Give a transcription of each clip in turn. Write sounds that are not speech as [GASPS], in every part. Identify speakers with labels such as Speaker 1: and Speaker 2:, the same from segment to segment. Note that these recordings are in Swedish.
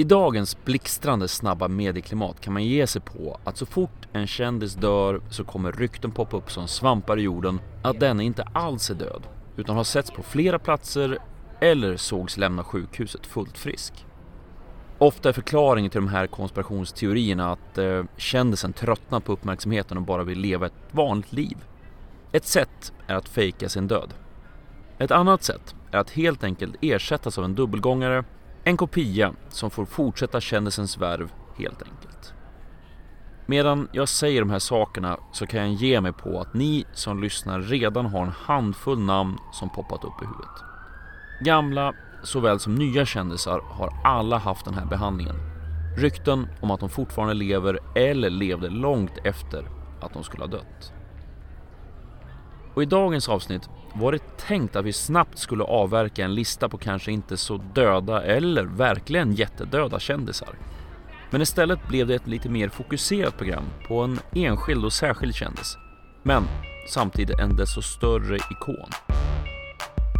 Speaker 1: I dagens blixtrande snabba medieklimat kan man ge sig på att så fort en kändis dör så kommer rykten poppa upp som svampar i jorden att den inte alls är död utan har setts på flera platser eller sågs lämna sjukhuset fullt frisk. Ofta är förklaringen till de här konspirationsteorierna att eh, kändisen tröttnar på uppmärksamheten och bara vill leva ett vanligt liv. Ett sätt är att fejka sin död. Ett annat sätt är att helt enkelt ersättas av en dubbelgångare, en kopia som får fortsätta kändisens värv helt enkelt. Medan jag säger de här sakerna så kan jag ge mig på att ni som lyssnar redan har en handfull namn som poppat upp i huvudet. Gamla såväl som nya kändisar har alla haft den här behandlingen. Rykten om att de fortfarande lever eller levde långt efter att de skulle ha dött. Och i dagens avsnitt var det tänkt att vi snabbt skulle avverka en lista på kanske inte så döda eller verkligen jättedöda kändisar. Men istället blev det ett lite mer fokuserat program på en enskild och särskild kändis. Men samtidigt en desto större ikon.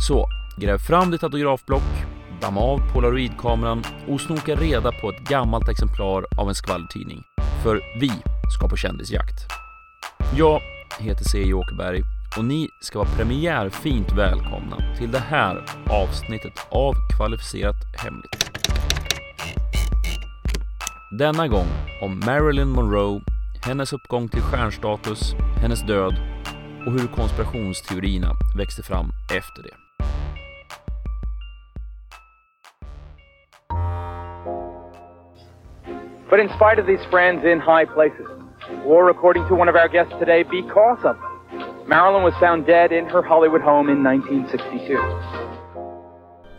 Speaker 1: Så, gräv fram ditt autografblock, damma av polaroidkameran och snoka reda på ett gammalt exemplar av en skvallertidning. För vi ska på kändisjakt. Jag heter C.J. Åkerberg och ni ska vara premiärfint välkomna till det här avsnittet av Kvalificerat Hemligt. Denna gång om Marilyn Monroe, hennes uppgång till stjärnstatus, hennes död och hur konspirationsteorierna växte fram efter det.
Speaker 2: But in spite of these friends in high places, or according to one of our guests today, because of them, Marilyn was found dead in her Hollywood home in 1962.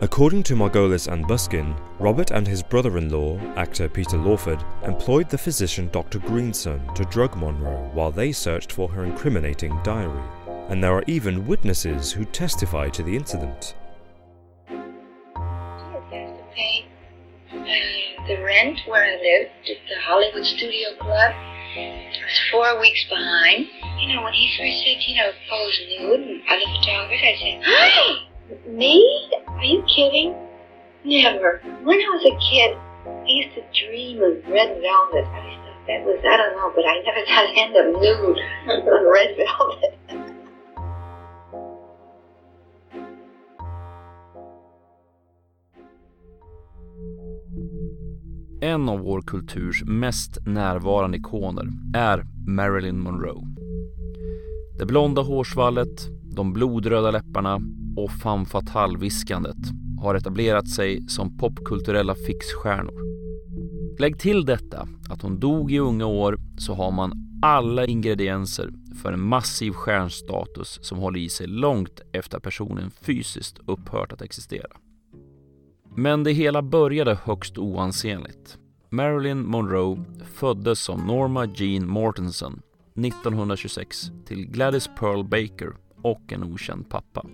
Speaker 3: According to Margolis and Buskin, Robert and his brother in law, actor Peter Lawford, employed the physician Dr. Greenson to drug Monroe while they searched for her incriminating diary. And there are even witnesses who testify to the incident.
Speaker 4: I have to pay uh, the rent where I lived at the Hollywood Studio Club. I was four weeks behind. You know, when he first said, you know, oh, pose nude and other photographers, I said, Hi! [GASPS] Me? Are you kidding? Never. When I was a kid, I used to dream of red velvet. I thought that was, I don't know, but I never thought I'd end up nude on red velvet.
Speaker 1: En av vår kulturs mest närvarande ikoner är Marilyn Monroe. Det blonda hårsvallet, de blodröda läpparna och femme fatale-viskandet har etablerat sig som popkulturella fixstjärnor. Lägg till detta att hon dog i unga år så har man alla ingredienser för en massiv stjärnstatus som håller i sig långt efter att personen fysiskt upphört att existera. Men det hela började högst oansenligt. Marilyn Monroe föddes som Norma Jean Mortensen 1926 till Gladys Pearl Baker och en okänd pappa.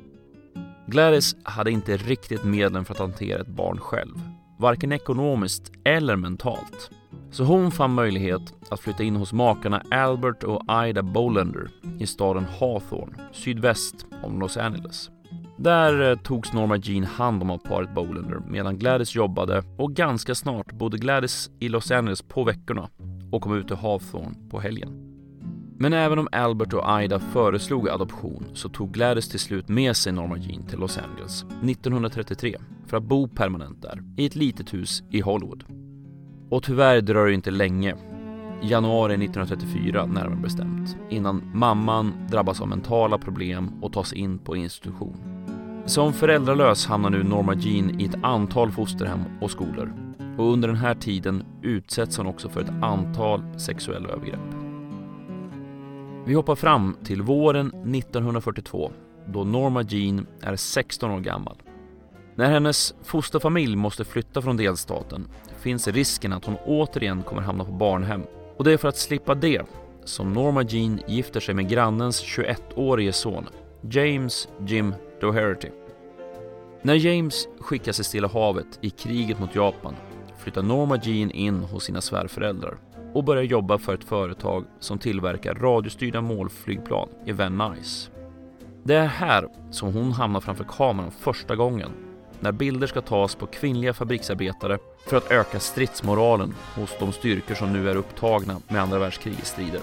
Speaker 1: Gladys hade inte riktigt medlen för att hantera ett barn själv, varken ekonomiskt eller mentalt. Så hon fann möjlighet att flytta in hos makarna Albert och Ida Bolander i staden Hawthorne, sydväst om Los Angeles. Där eh, togs Norma Jean hand om av paret Bolander medan Gladys jobbade och ganska snart bodde Gladys i Los Angeles på veckorna och kom ut till Hawthorne på helgen. Men även om Albert och Ida föreslog adoption så tog Gladys till slut med sig Norma Jean till Los Angeles 1933 för att bo permanent där, i ett litet hus i Hollywood. Och tyvärr dröjer det inte länge, januari 1934 närmare bestämt, innan mamman drabbas av mentala problem och tas in på institution. Som föräldralös hamnar nu Norma Jean i ett antal fosterhem och skolor och under den här tiden utsätts hon också för ett antal sexuella övergrepp. Vi hoppar fram till våren 1942 då Norma Jean är 16 år gammal. När hennes fosterfamilj måste flytta från delstaten finns risken att hon återigen kommer hamna på barnhem. Och det är för att slippa det som Norma Jean gifter sig med grannens 21-årige son, James Jim Doherty. När James skickas till Stilla havet i kriget mot Japan flyttar Norma Jean in hos sina svärföräldrar och börjar jobba för ett företag som tillverkar radiostyrda målflygplan i Van Nuys. Det är här som hon hamnar framför kameran första gången när bilder ska tas på kvinnliga fabriksarbetare för att öka stridsmoralen hos de styrkor som nu är upptagna med andra världskrigets strider.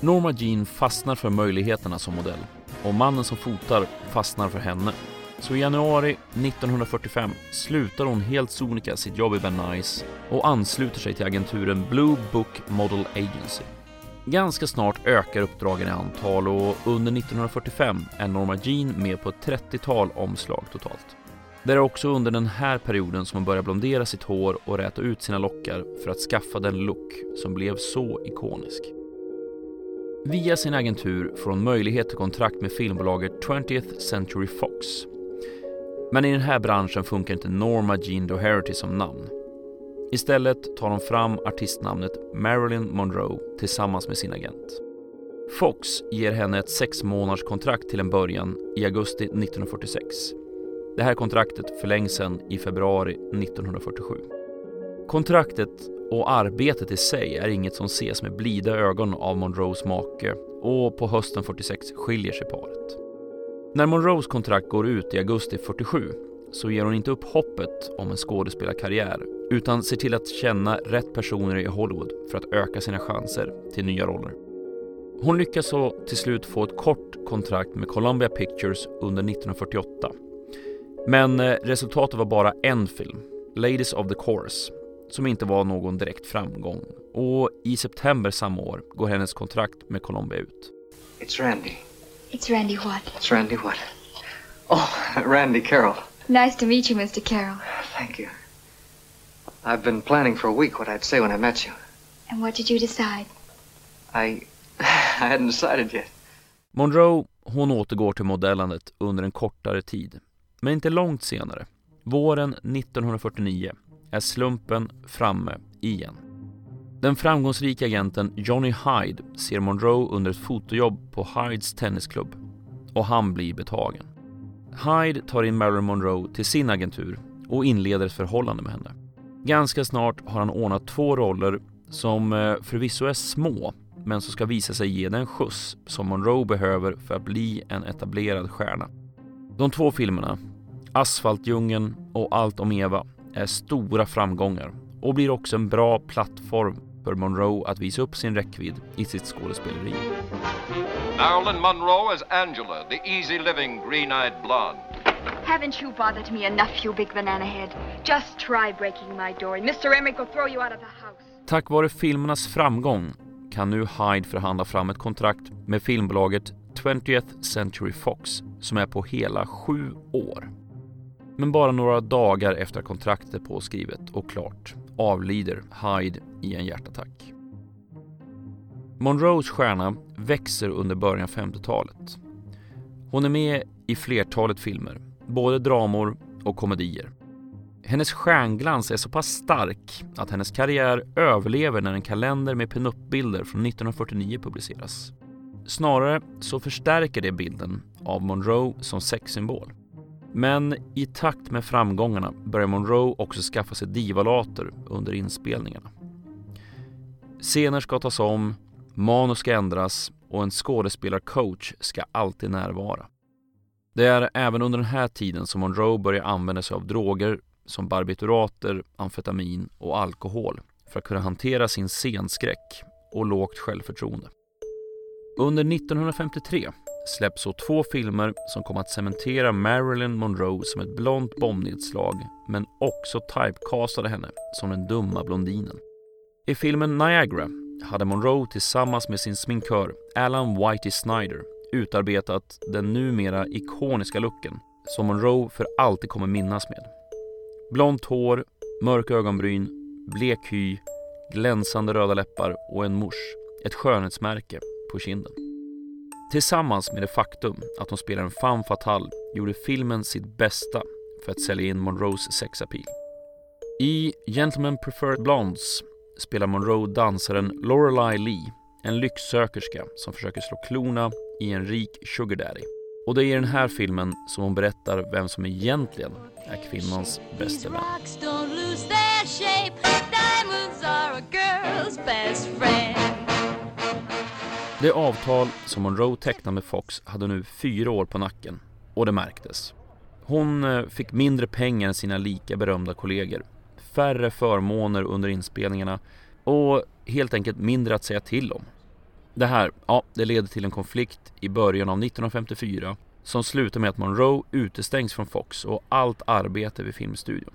Speaker 1: Norma Jean fastnar för möjligheterna som modell och mannen som fotar fastnar för henne. Så i januari 1945 slutar hon helt sonika sitt jobb i Ben Nice och ansluter sig till agenturen Blue Book Model Agency. Ganska snart ökar uppdragen i antal och under 1945 är Norma Jean med på ett 30-tal omslag totalt. Det är också under den här perioden som hon börjar blondera sitt hår och räta ut sina lockar för att skaffa den look som blev så ikonisk. Via sin agentur får hon möjlighet till kontrakt med filmbolaget 20th Century Fox. Men i den här branschen funkar inte Norma Jean Doherty som namn. Istället tar hon fram artistnamnet Marilyn Monroe tillsammans med sin agent. Fox ger henne ett sex månaders kontrakt till en början i augusti 1946. Det här kontraktet förlängs sen i februari 1947. Kontraktet och arbetet i sig är inget som ses med blida ögon av Monroes make och på hösten 46 skiljer sig paret. När Monroes kontrakt går ut i augusti 47 så ger hon inte upp hoppet om en skådespelarkarriär utan ser till att känna rätt personer i Hollywood för att öka sina chanser till nya roller. Hon lyckas så till slut få ett kort kontrakt med Columbia Pictures under 1948. Men eh, resultatet var bara en film, Ladies of the Chorus, som inte var någon direkt framgång. Och i september samma år går hennes kontrakt med Columbia ut.
Speaker 5: It's Randy.
Speaker 6: It's Randy what?
Speaker 5: It's Randy what? Oh, Randy Carroll.
Speaker 6: Nice to meet you, Mr. Carroll.
Speaker 5: Thank you. I've been planning for a week what I'd say when I met you.
Speaker 6: And what did you decide?
Speaker 5: I [SIGHS] I hadn't decided yet.
Speaker 1: Monroe, hon återgår till modellandet under en kortare tid. Men inte långt senare, våren 1949, är slumpen framme igen. Den framgångsrika agenten Johnny Hyde ser Monroe under ett fotojobb på Hydes tennisklubb och han blir betagen. Hyde tar in Marilyn Monroe till sin agentur och inleder ett förhållande med henne. Ganska snart har han ordnat två roller som eh, förvisso är små men som ska visa sig ge den skjuts som Monroe behöver för att bli en etablerad stjärna. De två filmerna, Asfaltdjungeln och Allt om Eva, är stora framgångar och blir också en bra plattform för Monroe att visa upp sin räckvidd i sitt skådespeleri.
Speaker 7: Marilyn Monroe as Angela, the easy living, green eyed blonde.
Speaker 6: Haven't you bothered me enough, you big banana head? Just try breaking my door and Mr. Emmerich will throw you out of the house.
Speaker 1: Tack vare filmernas framgång kan nu Hyde förhandla fram ett kontrakt med filmbolaget 20th Century Fox som är på hela sju år. Men bara några dagar efter att kontraktet är påskrivet och klart avlider Hyde i en hjärtattack. Monroes stjärna växer under början av 50-talet. Hon är med i flertalet filmer, både dramor och komedier. Hennes stjärnglans är så pass stark att hennes karriär överlever när en kalender med pinupbilder från 1949 publiceras. Snarare så förstärker det bilden av Monroe som sexsymbol. Men i takt med framgångarna börjar Monroe också skaffa sig divalater under inspelningarna. Scener ska tas om, manus ska ändras och en skådespelarcoach ska alltid närvara. Det är även under den här tiden som Monroe börjar använda sig av droger som barbiturater, amfetamin och alkohol för att kunna hantera sin scenskräck och lågt självförtroende. Under 1953 släpps så två filmer som kom att cementera Marilyn Monroe som ett blont bombnedslag men också typecastade henne som den dumma blondinen. I filmen Niagara hade Monroe tillsammans med sin sminkör Alan Whitey Snyder utarbetat den numera ikoniska looken som Monroe för alltid kommer minnas med. Blont hår, mörka ögonbryn, blek hy, glänsande röda läppar och en mors, ett skönhetsmärke på kinden. Tillsammans med det faktum att hon spelar en femme fatale gjorde filmen sitt bästa för att sälja in Monroes sexapil. I Gentlemen Prefer Blondes spelar Monroe dansaren Lorelei Lee, en lycksökerska som försöker slå klorna i en rik sugar daddy. Och det är i den här filmen som hon berättar vem som egentligen är kvinnans bästa vän. Det avtal som Monroe tecknade med Fox hade nu fyra år på nacken och det märktes. Hon eh, fick mindre pengar än sina lika berömda kollegor, färre förmåner under inspelningarna och helt enkelt mindre att säga till om. Det här, ja, det leder till en konflikt i början av 1954 som slutar med att Monroe utestängs från Fox och allt arbete vid filmstudion.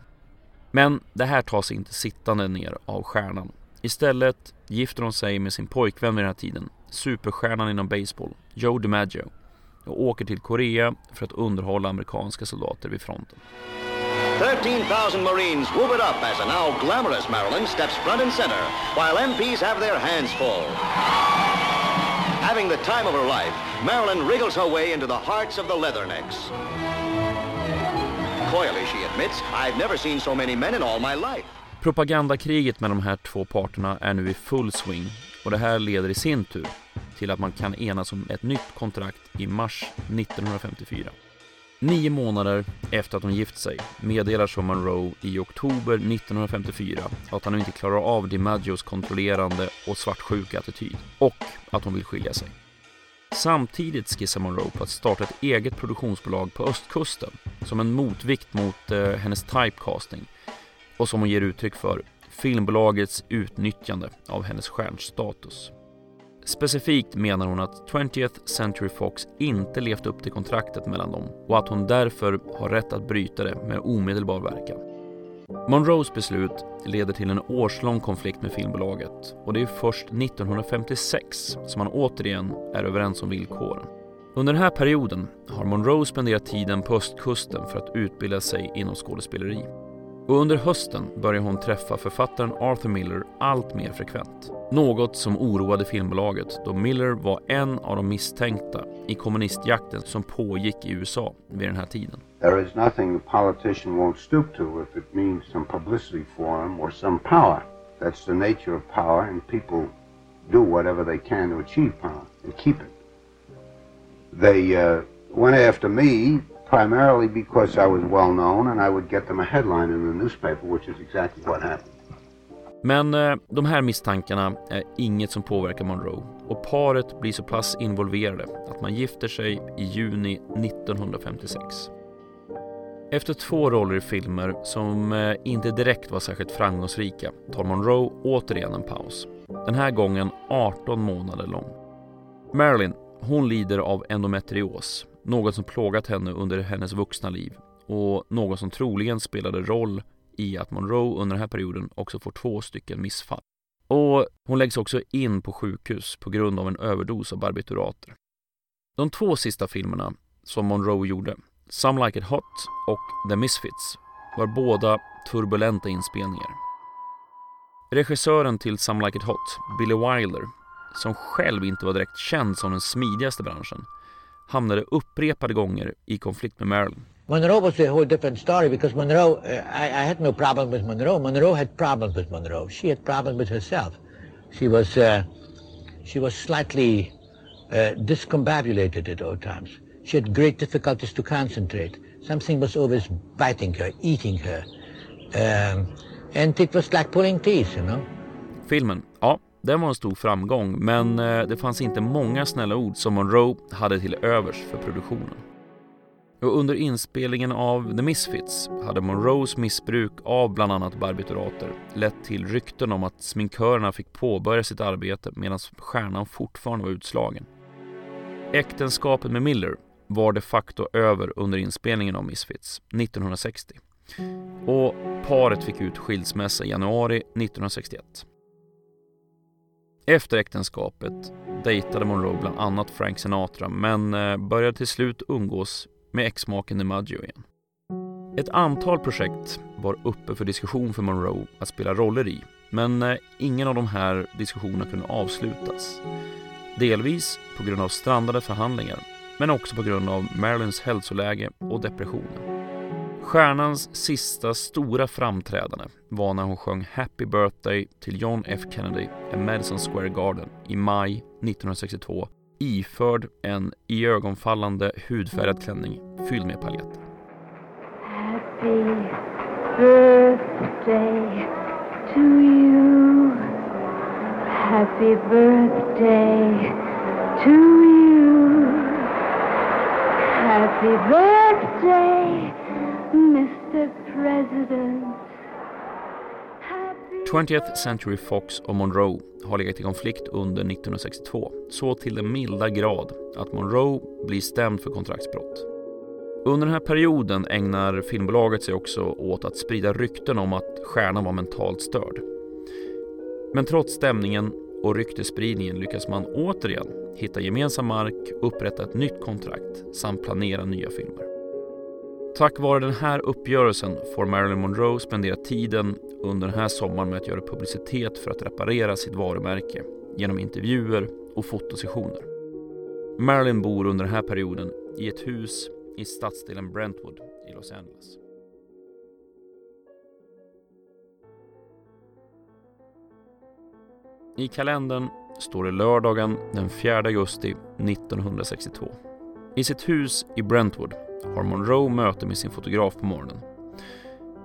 Speaker 1: Men det här tas inte sittande ner av stjärnan. Istället gifter hon sig med sin pojkvän vid den här tiden, superstjärnan inom baseball, Joe DiMaggio, och åker till Korea för att underhålla amerikanska soldater vid fronten.
Speaker 8: 13,000 Marines whoop it up as a now glamorous Maryland steps front and center, while MPs have their hands full. Having the time of her life, Marilyn wriggles her way into the hearts of the Leathernecks. Coyly, she admits, I've never seen so many men in all my life.
Speaker 1: Propagandakriget med de här två parterna är nu i full swing och det här leder i sin tur till att man kan enas om ett nytt kontrakt i mars 1954. Nio månader efter att hon gift sig meddelar så Monroe i oktober 1954 att han nu inte klarar av DiMaggios kontrollerande och svartsjuka attityd och att hon vill skilja sig. Samtidigt skissar Monroe på att starta ett eget produktionsbolag på östkusten som en motvikt mot eh, hennes typecasting och som hon ger uttryck för filmbolagets utnyttjande av hennes stjärnstatus. Specifikt menar hon att 20th Century Fox inte levt upp till kontraktet mellan dem och att hon därför har rätt att bryta det med omedelbar verkan. Monroes beslut leder till en årslång konflikt med filmbolaget och det är först 1956 som man återigen är överens om villkoren. Under den här perioden har Monroe spenderat tiden på östkusten för att utbilda sig inom skådespeleri. Och under hösten började hon träffa författaren Arthur Miller allt mer frekvent. Något som oroade filmbolaget då Miller var en av de misstänkta i kommunistjakten som pågick i USA vid den här tiden.
Speaker 9: There is nothing a politician won't stoop to if it means some publicity for him or some power. That's the nature of power and people do whatever they can to achieve power and keep it. They uh, went after me primarily because I was well known and I would get them a headline in the newspaper, which is exactly what happened.
Speaker 1: Men eh, de här misstankarna är inget som påverkar Monroe och paret blir så pass involverade att man gifter sig i juni 1956. Efter två roller i filmer som eh, inte direkt var särskilt framgångsrika tar Monroe återigen en paus. Den här gången 18 månader lång. Marilyn, hon lider av endometrios, något som plågat henne under hennes vuxna liv och något som troligen spelade roll i att Monroe under den här perioden också får två stycken missfall. Och hon läggs också in på sjukhus på grund av en överdos av barbiturater. De två sista filmerna som Monroe gjorde, Some Like It Hot och The Misfits, var båda turbulenta inspelningar. Regissören till Some Like It Hot, Billy Wilder, som själv inte var direkt känd som den smidigaste branschen, hamnade upprepade gånger i konflikt med Marilyn.
Speaker 10: Monroe was a whole different story because Monroe, uh, I, I, had no problem with Monroe. Monroe had problems with Monroe. She had problems with herself. She was, uh, she was slightly uh, discombobulated at all times. She had great difficulties to concentrate. Something was always biting her, eating her. Um, and it was like pulling teeth, you know.
Speaker 1: Filmen, ja, den var en stor framgång, men eh, det fanns inte många snälla ord som Monroe hade till övers för produktionen. Och under inspelningen av The Misfits hade Monroes missbruk av bland annat barbiturater lett till rykten om att sminkörerna fick påbörja sitt arbete medan stjärnan fortfarande var utslagen. Äktenskapet med Miller var de facto över under inspelningen av Misfits 1960 och paret fick ut skilsmässa i januari 1961. Efter äktenskapet dejtade Monroe bland annat Frank Sinatra men eh, började till slut umgås med exmaken DiMaggio igen. Ett antal projekt var uppe för diskussion för Monroe att spela roller i, men eh, ingen av de här diskussionerna kunde avslutas. Delvis på grund av strandade förhandlingar, men också på grund av Marilyns hälsoläge och depressionen. Stjärnans sista stora framträdande var när hon sjöng Happy Birthday till John F Kennedy i Madison Square Garden i maj 1962 iförd en iögonfallande hudfärgad klänning fylld med paljetter.
Speaker 11: Happy birthday to you. Happy birthday to you. Happy birthday.
Speaker 1: 20th Century Fox och Monroe har legat i konflikt under 1962 så till den milda grad att Monroe blir stämd för kontraktsbrott. Under den här perioden ägnar filmbolaget sig också åt att sprida rykten om att stjärnan var mentalt störd. Men trots stämningen och ryktespridningen lyckas man återigen hitta gemensam mark, upprätta ett nytt kontrakt samt planera nya filmer. Tack vare den här uppgörelsen får Marilyn Monroe spendera tiden under den här sommaren med att göra publicitet för att reparera sitt varumärke genom intervjuer och fotosessioner. Marilyn bor under den här perioden i ett hus i stadsdelen Brentwood i Los Angeles. I kalendern står det lördagen den 4 augusti 1962. I sitt hus i Brentwood har Monroe möte med sin fotograf på morgonen.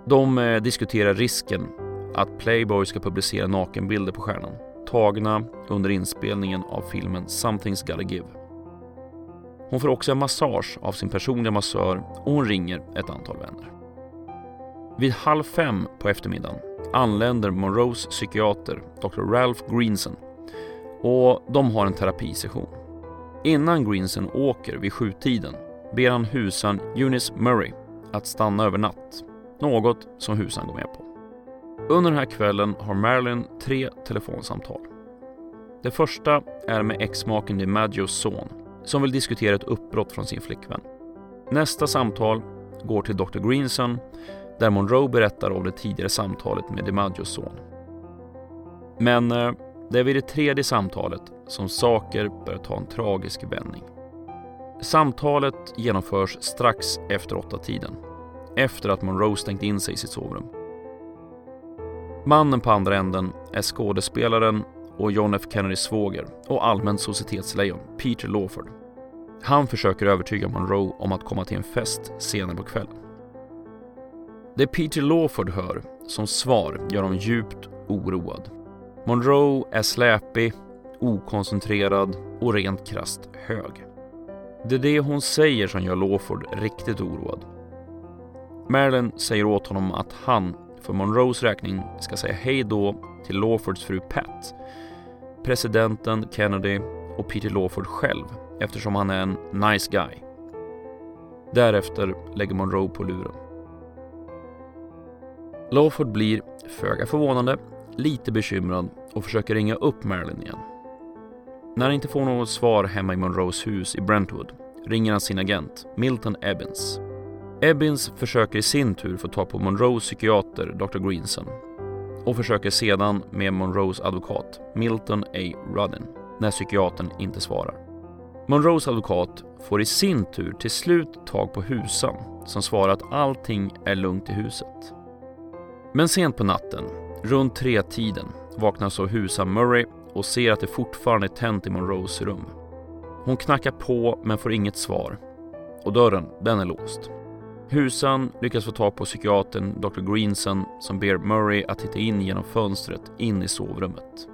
Speaker 1: De eh, diskuterar risken att Playboy ska publicera nakenbilder på stjärnan tagna under inspelningen av filmen Something's Gotta Give. Hon får också en massage av sin personliga massör och hon ringer ett antal vänner. Vid halv fem på eftermiddagen anländer Monroes psykiater Dr. Ralph Greenson och de har en terapisession. Innan Greenson åker vid sjutiden ber han husan Eunice Murray att stanna över natt, något som husan går med på. Under den här kvällen har Marilyn tre telefonsamtal. Det första är med exmaken DiMaggios son som vill diskutera ett uppbrott från sin flickvän. Nästa samtal går till Dr. Greenson där Monroe berättar om det tidigare samtalet med DiMaggios son. Men eh, det är vid det tredje samtalet som saker börjar ta en tragisk vändning. Samtalet genomförs strax efter åtta tiden efter att Monroe stängt in sig i sitt sovrum. Mannen på andra änden är skådespelaren och John F Kennedys svåger och allmänt societetslejon Peter Lawford. Han försöker övertyga Monroe om att komma till en fest senare på kvällen. Det Peter Lawford hör som svar gör honom djupt oroad. Monroe är släpig, okoncentrerad och rent krast hög. Det är det hon säger som gör Lawford riktigt oroad. Marilyn säger åt honom att han för Monroes räkning ska säga hej då till Lawfords fru Pat, presidenten Kennedy och Peter Lawford själv eftersom han är en nice guy. Därefter lägger Monroe på luren. Lawford blir, föga förvånande, lite bekymrad och försöker ringa upp Marilyn igen. När han inte får något svar hemma i Monroes hus i Brentwood ringer han sin agent Milton Ebbins. Ebbins försöker i sin tur få tag på Monroes psykiater Dr. Greenson och försöker sedan med Monroes advokat Milton A. Ruddin när psykiatern inte svarar. Monroes advokat får i sin tur till slut tag på Husan som svarar att allting är lugnt i huset. Men sent på natten, runt tre-tiden, vaknar så Husan Murray och ser att det fortfarande är tänt i Monroes rum. Hon knackar på men får inget svar och dörren, den är låst. Husan lyckas få tag på psykiatern Dr. Greenson som ber Murray att titta in genom fönstret in i sovrummet.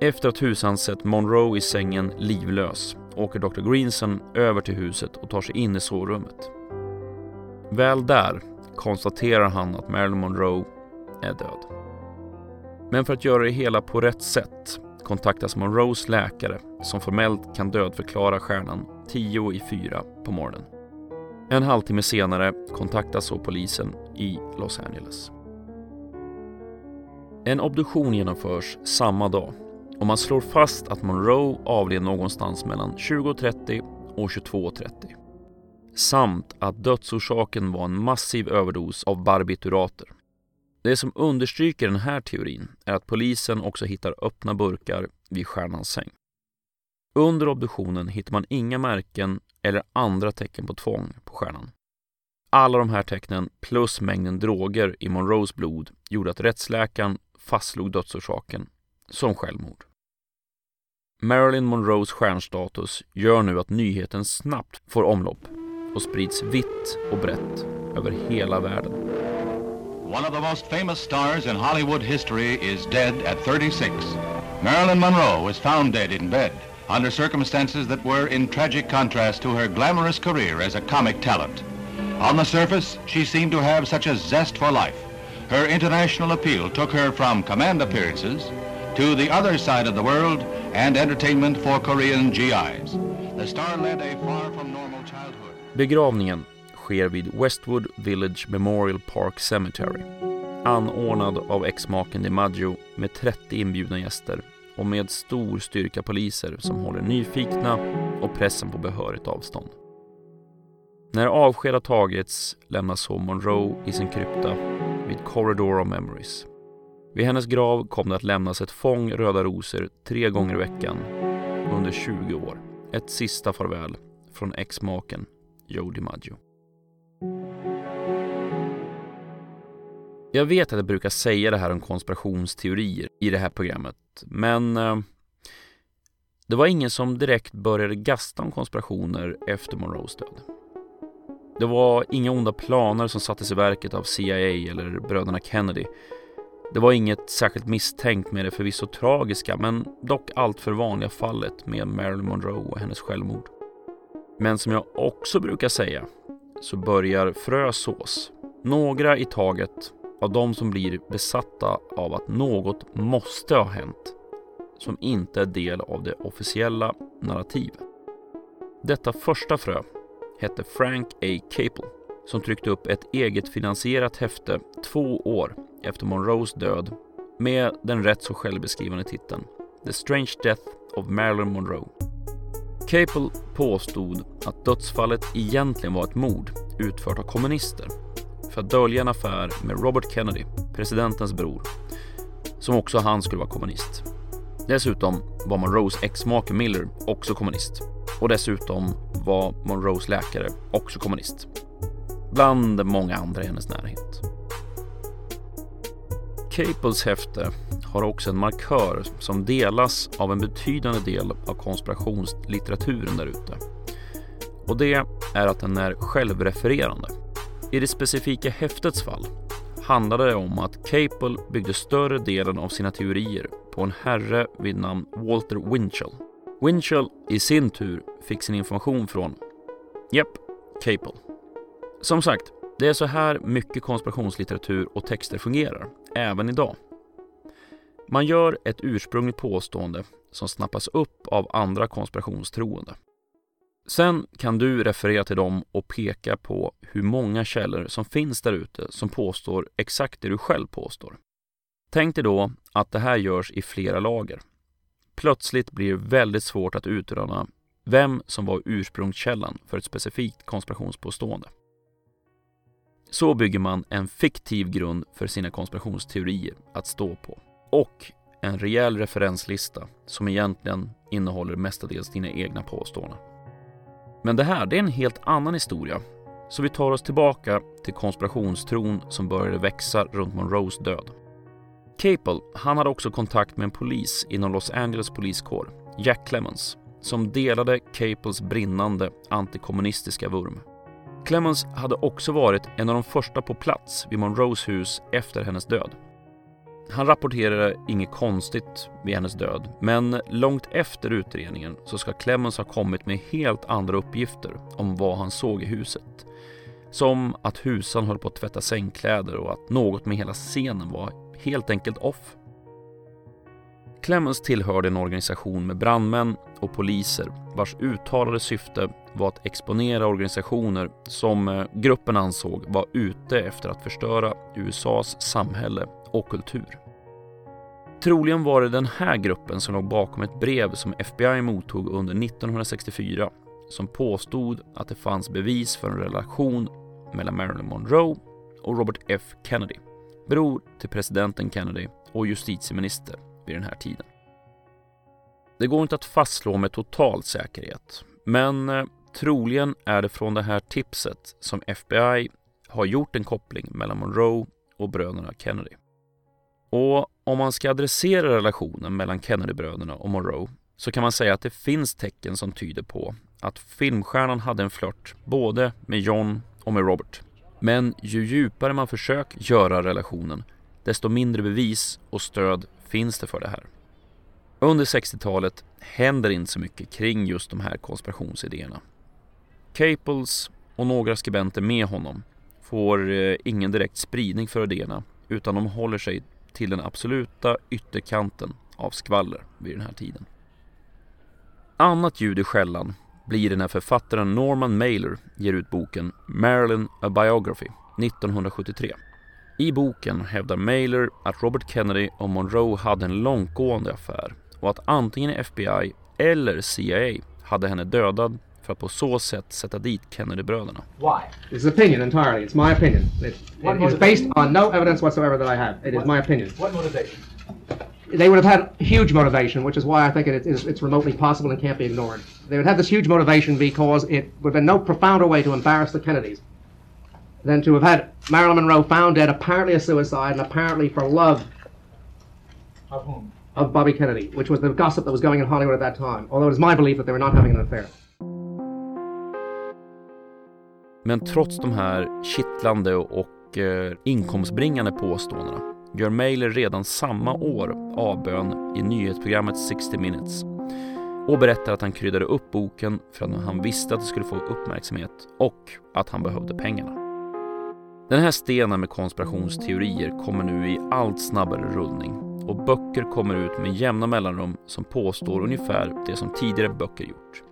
Speaker 1: Efter att Husan sett Monroe i sängen livlös åker Dr. Greenson över till huset och tar sig in i sovrummet. Väl där konstaterar han att Marilyn Monroe är död. Men för att göra det hela på rätt sätt kontaktas Monroes läkare som formellt kan dödförklara stjärnan 10 i 4 på morgonen. En halvtimme senare kontaktas så polisen i Los Angeles. En obduktion genomförs samma dag och man slår fast att Monroe avled någonstans mellan 20.30 och 22.30 samt att dödsorsaken var en massiv överdos av barbiturater. Det som understryker den här teorin är att polisen också hittar öppna burkar vid stjärnans säng. Under obduktionen hittar man inga märken eller andra tecken på tvång på stjärnan. Alla de här tecknen plus mängden droger i Monroes blod gjorde att rättsläkaren fastslog dödsorsaken som självmord. Marilyn Monroes stjärnstatus gör nu att nyheten snabbt får omlopp och sprids vitt och brett över hela världen.
Speaker 12: One of the most famous stars in Hollywood history is dead at 36. Marilyn Monroe was found dead in bed under circumstances that were in tragic contrast to her glamorous career as a comic talent. On the surface, she seemed to have such a zest for life. Her international appeal took her from command appearances to the other side of the world and entertainment for Korean GIs. The star led a far from normal childhood.
Speaker 1: Begravningen sker vid Westwood Village Memorial Park Cemetery. Anordnad av ex-maken DiMaggio med 30 inbjudna gäster och med stor styrka poliser som håller nyfikna och pressen på behörigt avstånd. När avsked har tagits lämnas så Monroe i sin krypta vid Corridor of Memories. Vid hennes grav kom det att lämnas ett fång röda rosor tre gånger i veckan under 20 år. Ett sista farväl från ex-maken Joe DiMaggio. Jag vet att jag brukar säga det här om konspirationsteorier i det här programmet, men eh, det var ingen som direkt började gasta om konspirationer efter Monroes död. Det var inga onda planer som sattes i verket av CIA eller bröderna Kennedy. Det var inget särskilt misstänkt med det förvisso tragiska men dock alltför vanliga fallet med Marilyn Monroe och hennes självmord. Men som jag också brukar säga så börjar frö sås. Några i taget av de som blir besatta av att något måste ha hänt som inte är del av det officiella narrativet. Detta första frö hette Frank A. Capel som tryckte upp ett eget finansierat häfte två år efter Monroes död med den rätt så självbeskrivande titeln The Strange Death of Marilyn Monroe. Capel påstod att dödsfallet egentligen var ett mord utfört av kommunister för att dölja en affär med Robert Kennedy, presidentens bror, som också han skulle vara kommunist. Dessutom var Monroes ex-make Miller också kommunist och dessutom var Monroes läkare också kommunist. Bland många andra i hennes närhet. Capels häfte har också en markör som delas av en betydande del av konspirationslitteraturen där ute. Och det är att den är självrefererande. I det specifika häftets fall handlade det om att Capel byggde större delen av sina teorier på en herre vid namn Walter Winchell. Winchell i sin tur fick sin information från, japp, Capel. Som sagt, det är så här mycket konspirationslitteratur och texter fungerar, även idag. Man gör ett ursprungligt påstående som snappas upp av andra konspirationstroende. Sen kan du referera till dem och peka på hur många källor som finns där ute som påstår exakt det du själv påstår. Tänk dig då att det här görs i flera lager. Plötsligt blir det väldigt svårt att utröna vem som var ursprungskällan för ett specifikt konspirationspåstående. Så bygger man en fiktiv grund för sina konspirationsteorier att stå på och en rejäl referenslista som egentligen innehåller mestadels dina egna påståenden. Men det här, det är en helt annan historia. Så vi tar oss tillbaka till konspirationstron som började växa runt Monroes död. Capel, han hade också kontakt med en polis inom Los Angeles poliskår, Jack Clemens, som delade Capels brinnande antikommunistiska vurm. Clemens hade också varit en av de första på plats vid Monroes hus efter hennes död. Han rapporterade inget konstigt vid hennes död, men långt efter utredningen så ska Clemens ha kommit med helt andra uppgifter om vad han såg i huset. Som att husan höll på att tvätta sängkläder och att något med hela scenen var helt enkelt off. Clemens tillhörde en organisation med brandmän och poliser vars uttalade syfte var att exponera organisationer som eh, gruppen ansåg var ute efter att förstöra USAs samhälle och kultur. Troligen var det den här gruppen som låg bakom ett brev som FBI mottog under 1964 som påstod att det fanns bevis för en relation mellan Marilyn Monroe och Robert F Kennedy, bror till presidenten Kennedy och justitieminister vid den här tiden. Det går inte att fastslå med total säkerhet, men eh, troligen är det från det här tipset som FBI har gjort en koppling mellan Monroe och bröderna Kennedy. Och om man ska adressera relationen mellan Kennedy-bröderna och Monroe så kan man säga att det finns tecken som tyder på att filmstjärnan hade en flört både med John och med Robert. Men ju djupare man försöker göra relationen, desto mindre bevis och stöd finns det för det här. Under 60-talet händer inte så mycket kring just de här konspirationsidéerna. Capels och några skribenter med honom får eh, ingen direkt spridning för idéerna utan de håller sig till den absoluta ytterkanten av skvaller vid den här tiden. Annat ljud i skällan blir det när författaren Norman Mailer ger ut boken Marilyn A Biography 1973. I boken hävdar Mailer att Robert Kennedy och Monroe hade en långtgående affär och att antingen FBI eller CIA hade henne dödad för att på så sätt sätta dit Kennedy-bröderna.
Speaker 13: Why? This is opinion entirely. It's my opinion. It, it is based on no evidence whatsoever that I have. It is my opinion.
Speaker 14: What motivation?
Speaker 13: They would have had huge motivation, which is why I think it is, it's remotely possible and can't be ignored. They would have this huge motivation because it would have been no profounder way to embarrass the Kennedys than to have had Marilyn Monroe found dead, apparently a suicide, and apparently for love
Speaker 14: Of whom?
Speaker 13: of Bobby Kennedy, which was the gossip that was going in Hollywood at that time. Although it is my belief that they were not having an affair.
Speaker 1: Men trots de här kittlande och eh, inkomstbringande påståendena gör Mailer redan samma år avbön i nyhetsprogrammet 60 minutes och berättar att han kryddade upp boken för att han visste att det skulle få uppmärksamhet och att han behövde pengarna. Den här stenen med konspirationsteorier kommer nu i allt snabbare rullning och böcker kommer ut med jämna mellanrum som påstår ungefär det som tidigare böcker gjort.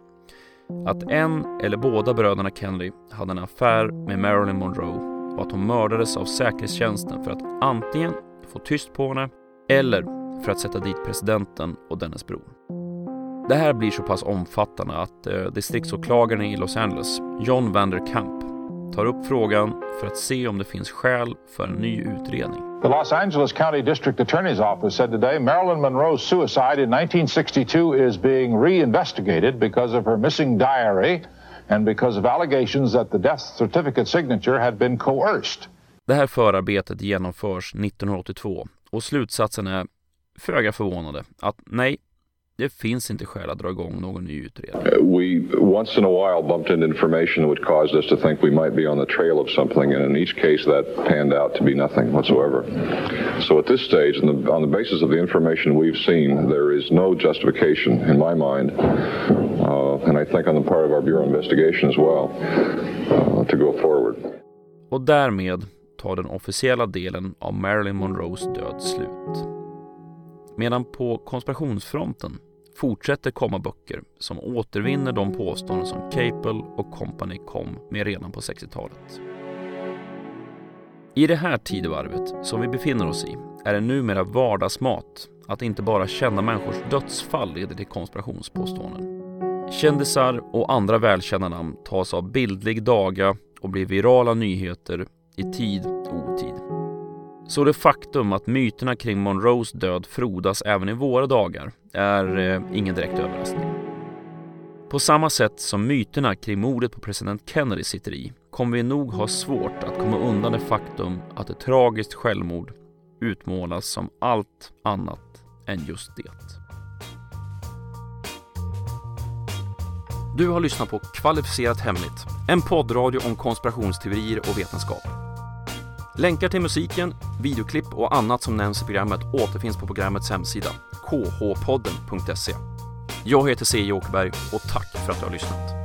Speaker 1: Att en eller båda bröderna Kennedy hade en affär med Marilyn Monroe och att hon mördades av säkerhetstjänsten för att antingen få tyst på henne eller för att sätta dit presidenten och dennes bror. Det här blir så pass omfattande att eh, distriktsåklagaren i Los Angeles, John Vanderkamp, tar upp frågan för att se om det finns skäl för en ny utredning.
Speaker 15: The Los Angeles County District Attorney's Office said today Marilyn Monroe's suicide in 1962 is being reinvestigated because of her missing diary and because of allegations that the death certificate signature had been coerced.
Speaker 1: Det här förarbetet genomförs 1982 och slutsatsen är föga förvånande att nej, det finns inte skäl att dra igång någon ny utredning.
Speaker 16: Uh, we once in a while bumped into information that would cause us to think we might be on the trail of something, and in each case that panned out to be nothing whatsoever. So at this stage, on the, on the basis of the information we've seen, there is no justification in my mind, uh, and I think on the part of our Bureau investigation as well, uh, to go forward.
Speaker 1: Och därmed tar den officiella delen av Marilyn Monroes död slut. Medan på konspirationsfronten fortsätter komma böcker som återvinner de påståenden som Capel och Company kom med redan på 60-talet. I det här tidevarvet som vi befinner oss i är det numera vardagsmat att inte bara kända människors dödsfall leder till konspirationspåståenden. Kändisar och andra välkända namn tas av bildlig daga och blir virala nyheter i tid och otid. Så det faktum att myterna kring Monroes död frodas även i våra dagar är eh, ingen direkt överraskning. På samma sätt som myterna kring mordet på president Kennedy sitter i kommer vi nog ha svårt att komma undan det faktum att ett tragiskt självmord utmålas som allt annat än just det. Du har lyssnat på Kvalificerat Hemligt, en poddradio om konspirationsteorier och vetenskap. Länkar till musiken, videoklipp och annat som nämns i programmet återfinns på programmets hemsida, khpodden.se. Jag heter C. Åkerberg och tack för att du har lyssnat.